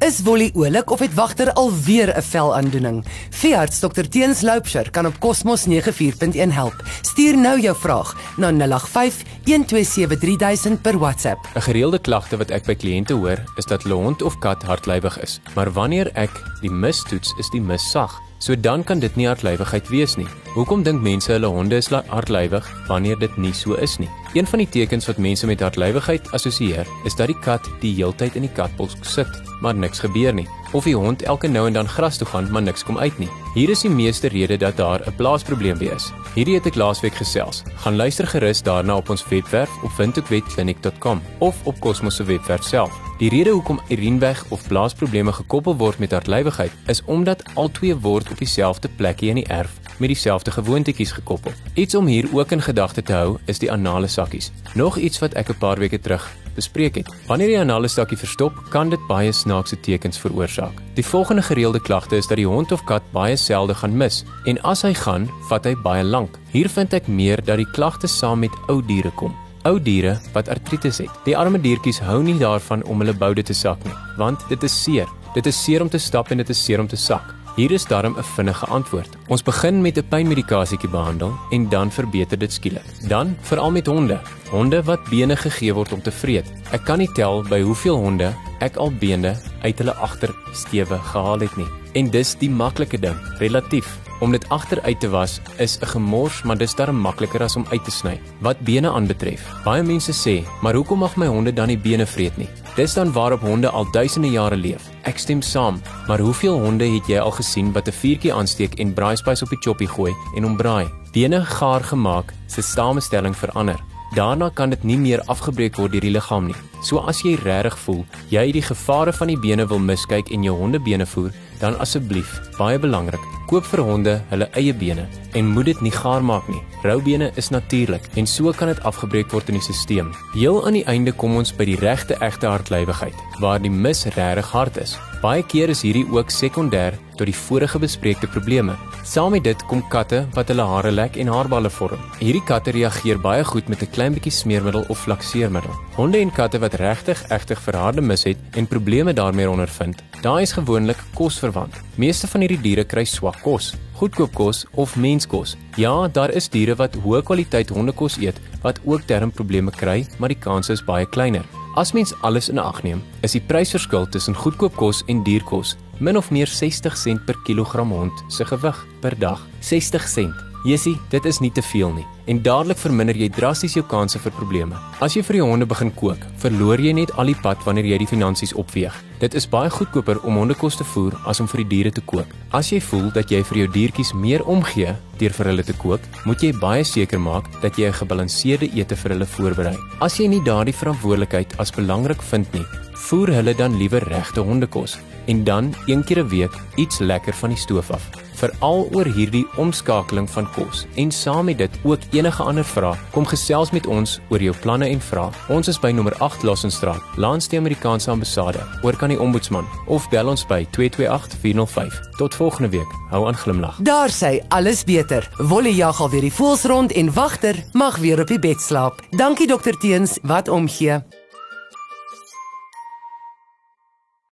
Is Wolly oulik of het wagter alweer 'n velaandoening? Veearts Dr Teens Loupsher kan op Cosmos 94.1 help. Stuur nou jou vraag na 085 1273000 per WhatsApp. 'n Gereelde klagte wat ek by kliënte hoor, is dat hulle hond of kat hardlywig is. Maar wanneer ek die mis toets, is die mis sag. So dan kan dit nie hardlywigheid wees nie. Hoekom dink mense hulle honde is hardlywig wanneer dit nie so is nie? Een van die tekens wat mense met hardlywigheid assosieer, is dat die kat die heeltyd in die katbos sit, maar niks gebeur nie, of die hond elke nou en dan gras toe gaan, maar niks kom uit nie. Hier is die meeste rede dat daar 'n blaasprobleem wees. Hierdie het ek laasweek gesels. Gaan luister gerus daarna op ons webwerf op windhoekwetkliniek.com of op Cosmos se webwerf self. Die rede hoekom urineweg of blaasprobleme gekoppel word met hardlywigheid is omdat albei word op dieselfde plekie in die erf met dieselfde gewoontetjies gekoppel. Iets om hier ook in gedagte te hou is die anale sakkies. Nog iets wat ek 'n paar weke terug bespreek het. Wanneer die anale sakkie verstop, kan dit baie snaakse tekens veroorsaak. Die volgende gereelde klagte is dat die hond of kat baie selde gaan mis en as hy gaan, vat hy baie lank. Hier vind ek meer dat die klagte saam met ou diere kom. Ou diere wat artritis het. Die arme diertjies hou nie daarvan om hulle boude te sak nie, want dit is seer. Dit is seer om te stap en dit is seer om te sak. Hier is daarom 'n vinnige antwoord. Ons begin met 'n pynmedikasietjie behandel en dan verbeter dit skielik. Dan veral met honde, honde wat bene gegee word om te vreet. Ek kan nie tel by hoeveel honde ek al bene uit hulle agtersteewe gehaal het nie. En dis die maklike ding, relatief. Om dit agteruit te was is 'n gemors, maar dis darm makliker as om uit te sny. Wat bene aanbetref, baie mense sê, "Maar hoekom mag my honde dan nie bene vreet nie?" Dis dan waarop honde al duisende jare leef. Ek stem saam, maar hoeveel honde het jy al gesien wat 'n vuurtjie aansteek en braaispys op die choppie gooi en hom braai? Bene gaar gemaak, se samestelling verander. Daarna kan dit nie meer afgebreek word deur die liggaam nie. So as jy regtig voel jy die gevare van die bene wil miskyk en jou hondebene voer, dan asseblief, baie belangrik, koop vir honde hulle eie bene en moet dit nie gaar maak nie. Roubene is natuurlik en so kan dit afgebreek word in die stelsel. Heel aan die einde kom ons by die regte egte hartlywigheid waar die mis regtig hard is. Baie keer is hierdie ook sekondêr tot die vorige bespreekte probleme. Saam met dit kom katte wat hulle hare lek en haarballe vorm. Hierdie katte reageer baie goed met 'n klein bietjie smeermiddel of flakseermiddel. Honde en katte wat regtig egtig verharde mis het en probleme daarmee ondervind, daai is gewoonlik kosverwant. Meeste van hierdie diere kry swak kos, goedkoop kos of menskos. Ja, daar is diere wat hoë kwaliteit hondekos eet wat ook darmprobleme kry, maar die kans is baie kleiner. As mens alles in ag neem, is die prysverskil tussen goedkoop kos en dierkos min of meer 60 sent per kilogram hond se gewig per dag. 60 sent. Jessie, dit is nie te veel nie en dadelik verminder jy drasties jou kanse vir probleme. As jy vir jou honde begin kook, verloor jy net al die pad wanneer jy die finansies opweeg. Dit is baie goedkoper om hondekos te voer as om vir die diere te kook. As jy voel dat jy vir jou diertjies meer omgee deur vir hulle te kook, moet jy baie seker maak dat jy 'n gebalanseerde ete vir hulle voorberei. As jy nie daardie verantwoordelikheid as belangrik vind nie, voer hulle dan liewer regte hondekos en dan een keer 'n week iets lekker van die stoof af veral oor hierdie omskakeling van kos. En saam met dit ook enige ander vrae, kom gesels met ons oor jou planne en vrae. Ons is by nommer 8 Lassenstraat, langs die Amerikaanse ambassade, oor kan die ombudsman of bel ons by 228405. Tot volgende week. Hou aan glimlag. Daar sê alles beter. Wolle jag al weer die voels rond en wagter mag weer op die bed slaap. Dankie dokter Teens, wat omgee.